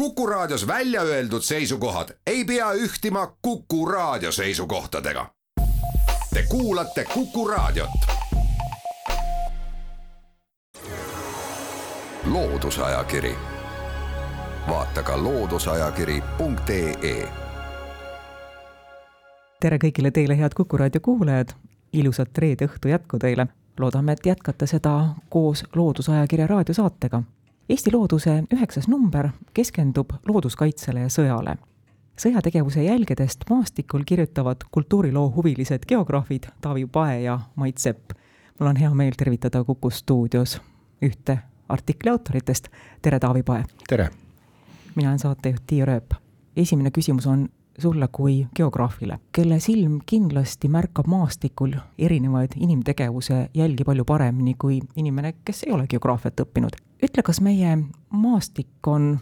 Kuku Raadios välja öeldud seisukohad ei pea ühtima Kuku Raadio seisukohtadega. Te kuulate Kuku Raadiot. loodusajakiri, vaata ka looduseajakiri.ee. tere kõigile teile, head Kuku Raadio kuulajad, ilusat reede õhtu jätku teile. loodame, et jätkate seda koos Loodusajakirja raadiosaatega Eesti Looduse üheksas number keskendub looduskaitsele ja sõjale. sõjategevuse jälgedest maastikul kirjutavad kultuuriloo huvilised geograafid Taavi Pae ja Mait Sepp. mul on hea meel tervitada Kuku stuudios ühte artikli autoritest, tere, Taavi Pae! tere! mina olen saatejuht Tiia Rööp. esimene küsimus on sulle kui geograafile, kelle silm kindlasti märkab maastikul erinevaid inimtegevuse jälgi palju paremini kui inimene, kes ei ole geograafiat õppinud. Ütle, kas meie maastik on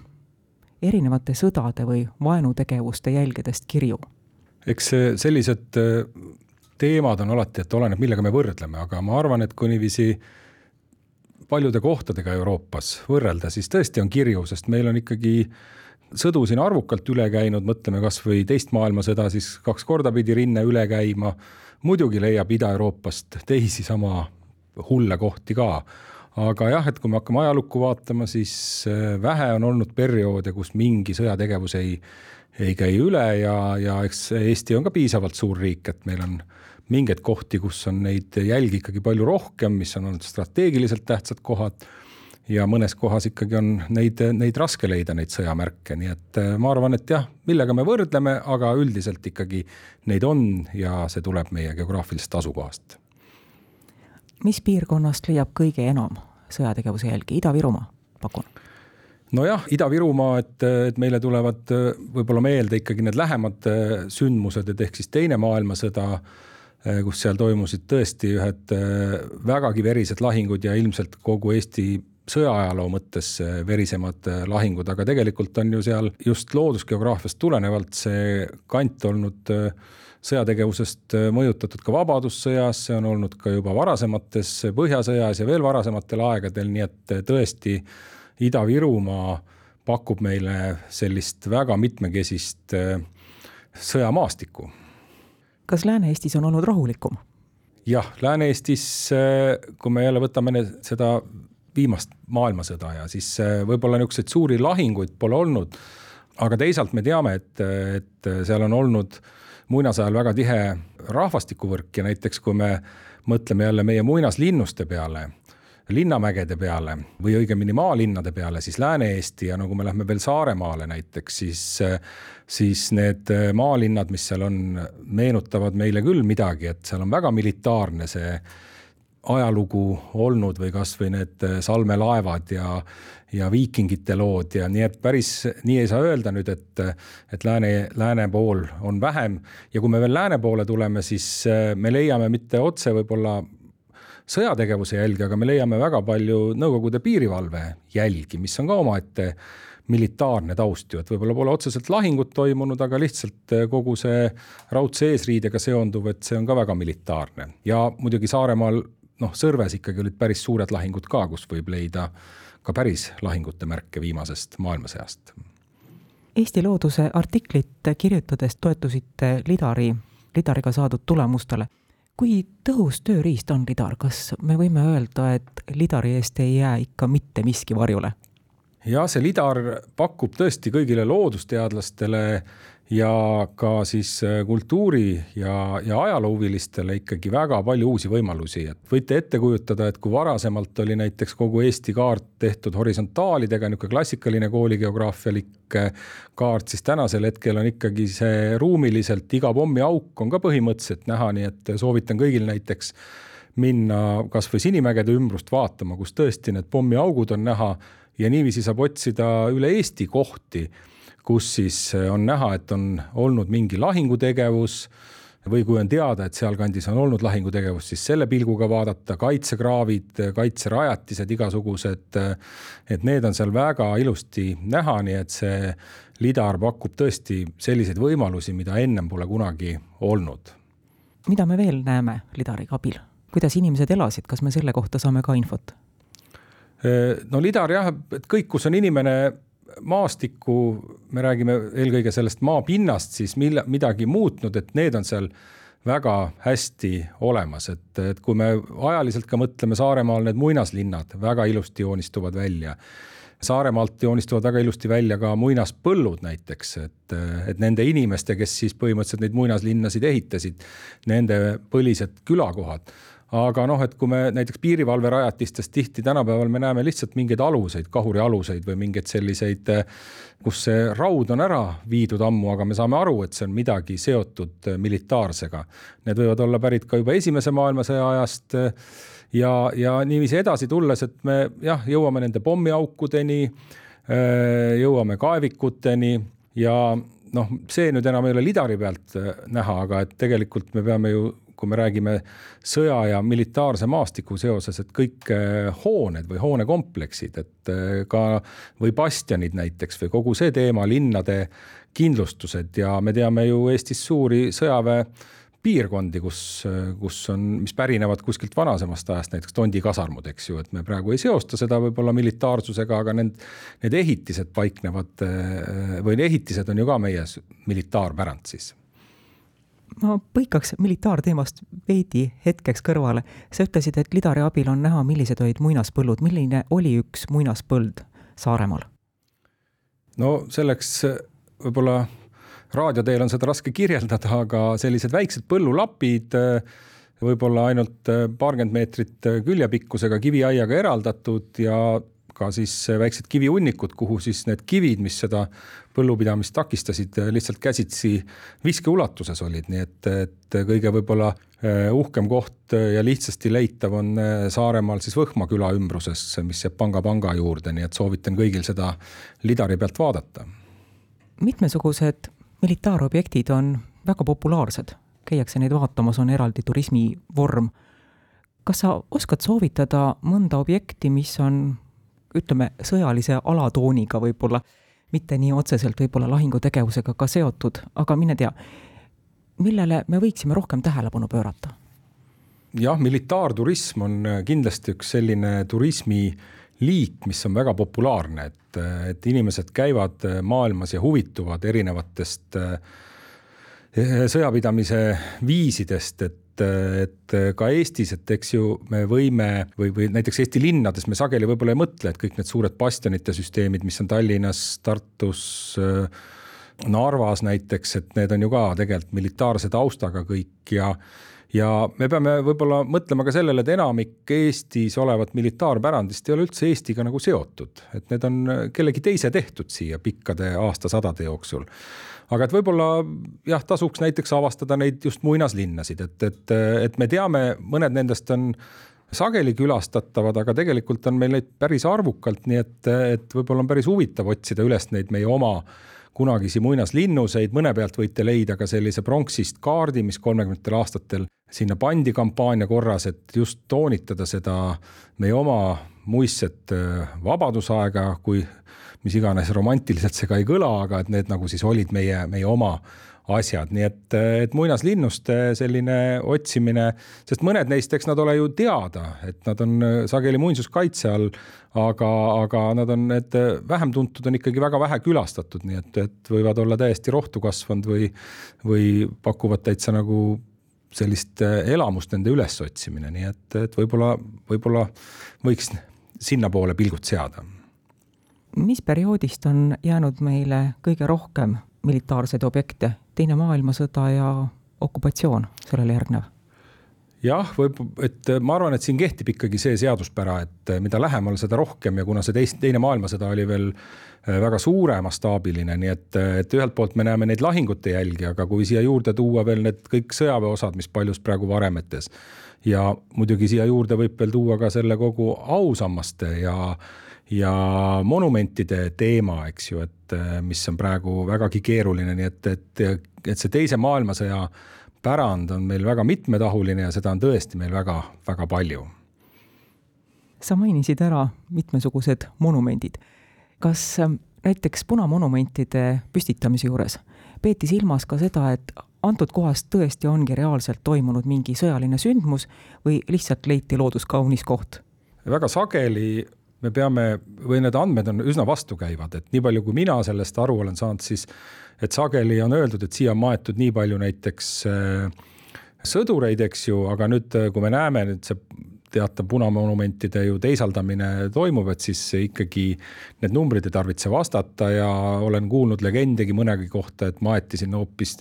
erinevate sõdade või vaenutegevuste jälgedest kirju? eks sellised äh, teemad on alati, et oleneb, millega me võrdleme, aga ma arvan, et kui niiviisi paljude kohtadega Euroopas võrrelda, siis tõesti on kirju, sest meil on ikkagi sõdu siin arvukalt üle käinud, mõtleme kas või teist maailmasõda, siis kaks korda pidi rinne üle käima. muidugi leiab Ida-Euroopast teisi sama hulle kohti ka. Aga jah, et kui me hakkame ajalukku vaatama, siis äh, vähe on olnud perioode, kus mingi sõjategevus ei, ei käi üle ja, ja eks Eesti on ka piisavalt suur riik, et meil on mingeid kohti, kus on neid jälgi ikkagi palju rohkem, mis on olnud strateegiliselt tähtsad kohad. Ja mõnes kohas ikkagi on neid, neid raske leida, neid sõjamärke, nii et äh, ma arvan, et jah, millega me võrdleme, aga üldiselt ikkagi neid on ja see tuleb meie geograafilisest asukohast. mis piirkonnast leiab kõige enam sõjategevuse jälgi, Ida-Virumaa, pakun? nojah, Ida-Virumaa, et, et meile tulevad äh, võib-olla meelde ikkagi need lähemad äh, sündmused, et ehk siis Teine maailmasõda, kus seal toimusid tõesti ühed vägagi verised lahingud ja ilmselt kogu Eesti sõjaajaloo mõttes verisemad äh, lahingud, aga tegelikult on ju seal just loodusgeograafiast tulenevalt see kant olnud äh, sõjategevusest mõjutatud ka Vabadussõjas, see on olnud ka juba varasemates Põhjasõjas ja veel varasematel aegadel, nii et tõesti Ida-Virumaa pakub meile sellist väga mitmekesist sõjamaastikku. kas Lääne-Eestis on olnud rahulikum? jah, Lääne-Eestis, kui me jälle võtame seda viimast maailmasõda ja siis äh, võib-olla niisuguseid suuri lahinguid pole olnud. aga teisalt me teame, et, et seal on olnud muinasajal väga tihe rahvastikuvõrk ja näiteks kui me mõtleme jälle meie muinaslinnuste peale, linnamägede peale või õigemini maalinnade peale, siis Lääne-Eesti ja no kui me lähme veel Saaremaale näiteks, siis, siis need maalinnad, mis seal on, meenutavad meile küll midagi, et seal on väga militaarne see ajalugu olnud või kasvõi need äh, salmelaevad ja, ja viikingite lood ja nii, et päris nii ei saa öelda nüüd, et, et lääne, lääne pool on vähem. ja kui me veel lääne poole tuleme, siis äh, me leiame mitte otse võib-olla sõjategevuse jälgi, aga me leiame väga palju Nõukogude piirivalve jälgi, mis on ka omaette militaarne taust ju, et võib-olla pole otseselt lahingut toimunud, aga lihtsalt äh, kogu see raudse eesriidega seonduv, et see on ka väga militaarne ja muidugi Saaremaal noh, Sõrves ikkagi olid päris suured lahingud ka, kus võib leida ka päris lahingute märke viimasest maailmasõjast. Eesti Looduse artiklit kirjutades toetusite Lidari, Lidariga saadud tulemustele. kui tõhus tööriist on Lidar, kas me võime öelda, et Lidari eest ei jää ikka mitte miski varjule? jah, see Lidar pakub tõesti kõigile loodusteadlastele ja ka siis äh, kultuuri ja, ja ajaloohuvilistele ikkagi väga palju uusi võimalusi, et võite ette kujutada, et kui varasemalt oli näiteks kogu Eesti kaart tehtud horisontaalidega, niisugune klassikaline kooligeograafialik äh, kaart, siis tänasel hetkel on ikkagi see ruumiliselt iga pommiauk on ka põhimõtteliselt näha, nii et soovitan kõigil näiteks minna kasvõi Sinimägede ümbrust vaatama, kus tõesti need pommiaugud on näha ja niiviisi saab otsida üle Eesti kohti kus siis äh, on näha, et on olnud mingi lahingutegevus või kui on teada, et sealkandis on olnud lahingutegevus, siis selle pilguga vaadata, kaitsekraavid, kaitserajatised igasugused, äh, et need on seal väga ilusti näha, nii et see lidar pakub tõesti selliseid võimalusi, mida ennem pole kunagi olnud. mida me veel näeme lidariga abil? kuidas inimesed elasid, kas me selle kohta saame ka infot? Äh, no lidar jah, et kõik, kus on inimene maastikku, me räägime eelkõige sellest maapinnast, siis mille, midagi muutnud, et need on seal väga hästi olemas, et, et kui me ajaliselt ka mõtleme Saaremaal, need muinaslinnad väga ilusti joonistuvad välja. Saaremaalt joonistuvad väga ilusti välja ka muinaspõllud näiteks, et, et nende inimeste, kes siis põhimõtteliselt neid muinaslinnasid ehitasid, nende põlised külakohad aga noh, et kui me näiteks piirivalverajatistest tihti tänapäeval me näeme lihtsalt mingeid aluseid, kahurialuseid või mingeid selliseid, kus see raud on ära viidud ammu, aga me saame aru, et see on midagi seotud militaarsega. Need võivad olla pärit ka juba Esimese maailmasõja ajast ja, ja niiviisi edasi tulles, et me jah, jõuame nende pommiaukudeni, jõuame kaevikuteni ja noh, see nüüd enam ei ole lidari pealt näha, aga et tegelikult me peame ju kui me räägime sõja ja militaarse maastiku seoses, et kõik eh, hooned või hoonekompleksid, et eh, ka või bastionid näiteks või kogu see teema, linnade kindlustused ja me teame ju Eestis suuri sõjaväe piirkondi, kus, kus on, mis pärinevad kuskilt vanasemast ajast, näiteks Tondi kasarmud, eks ju, et me praegu ei seosta seda võib-olla militaarsusega, aga need, need ehitised paiknevad eh, või ehitised on ju ka meie militaarpärand siis ma põikaks militaarteemast veidi hetkeks kõrvale. sa ütlesid, et lidari abil on näha, millised olid muinaspõllud, milline oli üks muinaspõld Saaremaal? no selleks võib-olla raadio teel on seda raske kirjeldada, aga sellised väiksed põllulapid, võib-olla ainult paarkümmend meetrit küljepikkusega kiviaiaga eraldatud ja ka siis väiksed kivihunnikud, kuhu siis need kivid, mis seda põllupidamist takistasid, lihtsalt käsitsi viskeulatuses olid, nii et, et kõige võib-olla eh, uhkem koht ja lihtsasti leitav on eh, Saaremaal siis Võhma küla ümbruses, mis jääb Panga panga juurde, nii et soovitan kõigil seda lidari pealt vaadata. mitmesugused militaarobjektid on väga populaarsed, käiakse neid vaatamas, on eraldi turismivorm. kas sa oskad soovitada mõnda objekti, mis on ütleme, sõjalise alatooniga võib-olla, mitte nii otseselt võib-olla lahingutegevusega ka seotud, aga mine tea, millele me võiksime rohkem tähelepanu pöörata? jah, militaarturism on kindlasti üks selline turismiliik, mis on väga populaarne, et, et inimesed käivad maailmas ja huvituvad erinevatest sõjapidamise viisidest, et et, et ka Eestis, et eks ju me võime või, või näiteks Eesti linnades me sageli võib-olla ei mõtle, et kõik need suured bastionite süsteemid, mis on Tallinnas, Tartus, Narvas näiteks, et need on ju ka tegelikult militaarse taustaga kõik ja ja me peame võib-olla mõtlema ka sellele, et enamik Eestis olevat militaarpärandist ei ole üldse Eestiga nagu seotud, et need on kellegi teise tehtud siia pikkade aastasadade jooksul. Aga et võib-olla jah, tasuks näiteks avastada neid just muinaslinnasid, et, et, et me teame, mõned nendest on sageli külastatavad, aga tegelikult on meil neid päris arvukalt, nii et, et võib-olla on päris huvitav otsida üles neid meie oma kunagisi muinaslinnuseid, mõne pealt võite leida ka sellise pronksist kaardi, mis kolmekümnendatel aastatel sinna pandi kampaania korras, et just toonitada seda meie oma muistset vabadusaega, kui mis iganes romantiliselt see ka ei kõla, aga et need nagu siis olid meie, meie oma asjad, nii et, et muinaslinnuste selline otsimine, sest mõned neist, eks nad ole ju teada, et nad on sageli muinsuskaitse all, aga, aga nad on, need vähem tuntud on ikkagi väga vähe külastatud, nii et, et võivad olla täiesti rohtu kasvanud või, või pakuvad täitsa nagu sellist elamust nende ülesotsimine, nii et, et võib-olla, võib-olla võiks sinnapoole pilgud seada. Mis perioodist on jäänud meile kõige rohkem militaarseid objekte, Teine maailmasõda ja okupatsioon sellele järgnev? jah, võib, et ma arvan, et siin kehtib ikkagi see seaduspära, et mida lähemal, seda rohkem ja kuna see teist, teine maailmasõda oli veel äh, väga suure mastaabiline, nii et, et ühelt poolt me näeme neid lahingute jälgi, aga kui siia juurde tuua veel need kõik sõjaväeosad, mis paljus praegu varemetes ja muidugi siia juurde võib veel tuua ka selle kogu ausammaste ja ja monumentide teema, eks ju, et mis on praegu vägagi keeruline, nii et, et, et see teise maailmasõja pärand on meil väga mitmetahuline ja seda on tõesti meil väga-väga palju. sa mainisid ära mitmesugused monumendid. kas ähm, näiteks punamonumentide püstitamise juures peeti silmas ka seda, et antud kohas tõesti ongi reaalselt toimunud mingi sõjaline sündmus või lihtsalt leiti looduskaunis koht? väga sageli me peame või need andmed on üsna vastukäivad, et nii palju, kui mina sellest aru olen saanud, siis et sageli on öeldud, et siia on maetud nii palju näiteks äh, sõdureid, eks ju, aga nüüd, kui me näeme nüüd see teatav punamonumentide ju teisaldamine toimub, et siis ikkagi need numbrid ei tarvitse vastata ja olen kuulnud legendegi mõnegi kohta, et maeti sinna hoopis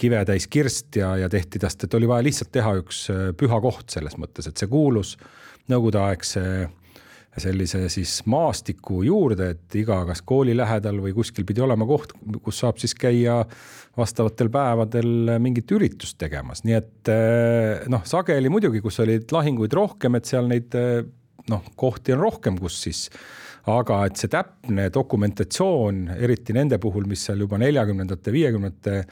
kivetäis kirst ja, ja tehti tast, et oli vaja lihtsalt teha üks püha koht selles mõttes, et see kuulus nõukogudeaegse sellise siis maastiku juurde, et iga, kas kooli lähedal või kuskil pidi olema koht, kus saab siis käia vastavatel päevadel mingit üritust tegemas, nii et eh, noh, sageli muidugi, kus olid lahinguid rohkem, et seal neid eh, noh, kohti on rohkem, kus siis aga et see täpne dokumentatsioon, eriti nende puhul, mis seal juba neljakümnendate, viiekümnendate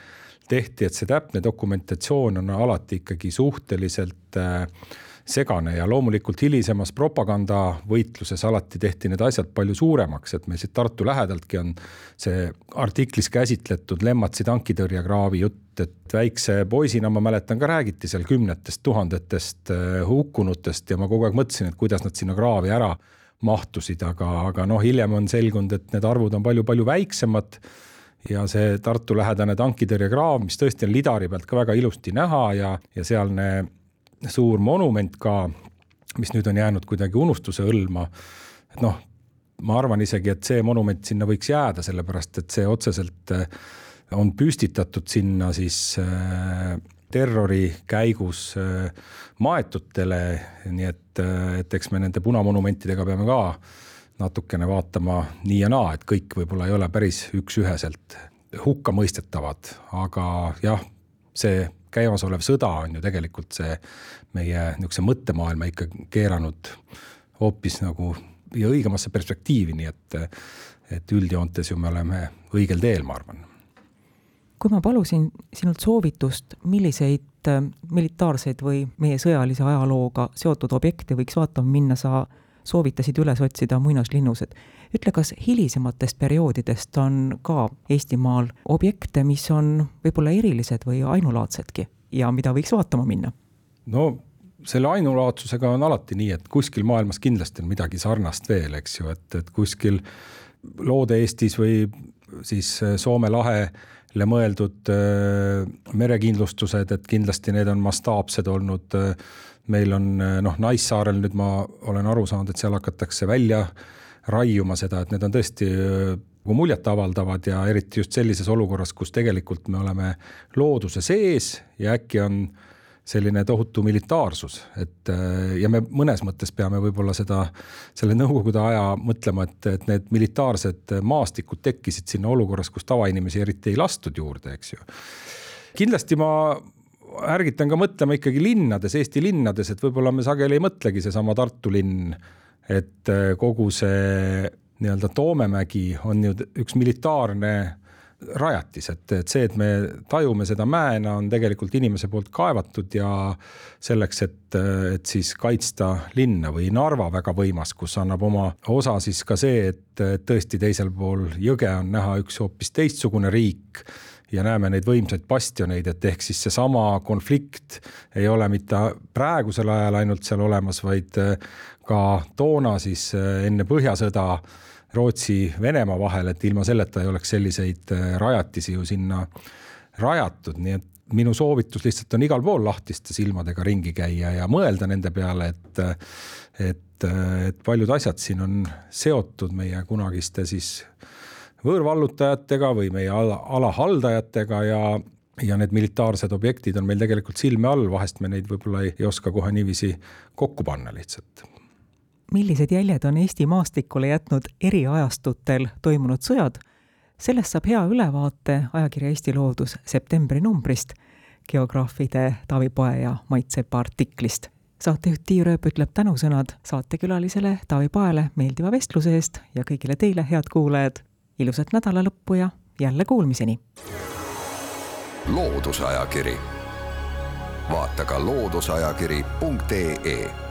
tehti, et see täpne dokumentatsioon on alati ikkagi suhteliselt äh, segane ja loomulikult hilisemas propagandavõitluses alati tehti need asjad palju suuremaks, et meil siit Tartu lähedaltki on see artiklis käsitletud Lemmatsi tankitõrjekraavi jutt, et väikse poisina ma mäletan ka räägiti seal kümnetest tuhandetest äh, hukkunutest ja ma kogu aeg mõtlesin, et kuidas nad sinna kraavi ära mahtusid, aga, aga noh, hiljem on selgunud, et need arvud on palju-palju väiksemad ja see Tartu lähedane tankitõrjekraav, mis tõesti on Lidari pealt ka väga ilusti näha ja, ja sealne suur monument ka, mis nüüd on jäänud kuidagi unustuse hõlma. et noh, ma arvan isegi, et see monument sinna võiks jääda, sellepärast et see otseselt äh, on püstitatud sinna siis äh, terrori käigus äh, maetutele, nii et, et eks me nende punamonumentidega peame ka natukene vaatama nii ja naa, et kõik võib-olla ei ole päris üks-üheselt hukkamõistetavad, aga jah, see käimasolev sõda on ju tegelikult see meie niisuguse mõttemaailma ikka keeranud hoopis nagu ja õigemasse perspektiivi, nii et, et üldjoontes ju me oleme õigel teel, ma arvan. kui ma palusin sinult soovitust, milliseid militaarseid või meie sõjalise ajalooga seotud objekte võiks vaatama minna, sa soovitasid üles otsida muinaslinnused. ütle, kas hilisematest perioodidest on ka Eestimaal objekte, mis on võib-olla erilised või ainulaadsedki ja mida võiks vaatama minna? no selle ainulaadsusega on alati nii, et kuskil maailmas kindlasti on midagi sarnast veel, eks ju, et, et kuskil Loode-Eestis või siis Soome lahele mõeldud äh, merekindlustused, et kindlasti need on mastaapsed olnud äh, meil on noh, Naissaarel nüüd ma olen aru saanud, et seal hakatakse välja raiuma seda, et need on tõesti nagu muljetavaldavad ja eriti just sellises olukorras, kus tegelikult me oleme looduse sees ja äkki on selline tohutu militaarsus, et ja me mõnes mõttes peame võib-olla seda, selle nõukogude aja mõtlema, et, et need militaarsed maastikud tekkisid sinna olukorras, kus tavainimesi eriti ei lastud juurde, eks ju. kindlasti ma ärgitan ka mõtlema ikkagi linnades, Eesti linnades, et võib-olla me sageli ei mõtlegi, seesama Tartu linn, et äh, kogu see nii-öelda Toomemägi on ju üks militaarne rajatis, et, et see, et me tajume seda mäena, on tegelikult inimese poolt kaevatud ja selleks, et, et siis kaitsta linna või Narva väga võimas, kus annab oma osa siis ka see, et tõesti teisel pool jõge on näha üks hoopis teistsugune riik ja näeme neid võimsaid bastioneid, et ehk siis seesama konflikt ei ole mitte praegusel ajal ainult seal olemas, vaid äh, ka toona siis äh, enne Põhjasõda Rootsi-Venemaa vahel, et ilma selleta ei oleks selliseid äh, rajatisi ju sinna rajatud, nii et minu soovitus lihtsalt on igal pool lahtiste silmadega ringi käia ja mõelda nende peale, et et, et paljud asjad siin on seotud meie kunagiste siis võõrvallutajatega või meie ala, ala haldajatega ja ja need militaarsed objektid on meil tegelikult silme all, vahest me neid võib-olla ei, ei oska kohe niiviisi kokku panna lihtsalt. millised jäljed on Eesti maastikule jätnud eri ajastutel toimunud sõjad? sellest saab hea ülevaate ajakirja Eesti Loodus septembri numbrist, geograafide Taavi Poe ja Mait Sepa artiklist saatejuht Tiia Rööp ütleb tänusõnad saatekülalisele Taavi Paele meeldiva vestluse eest ja kõigile teile, head kuulajad, ilusat nädala lõppu ja jälle kuulmiseni. loodusajakiri, vaata ka looduseajakiri.ee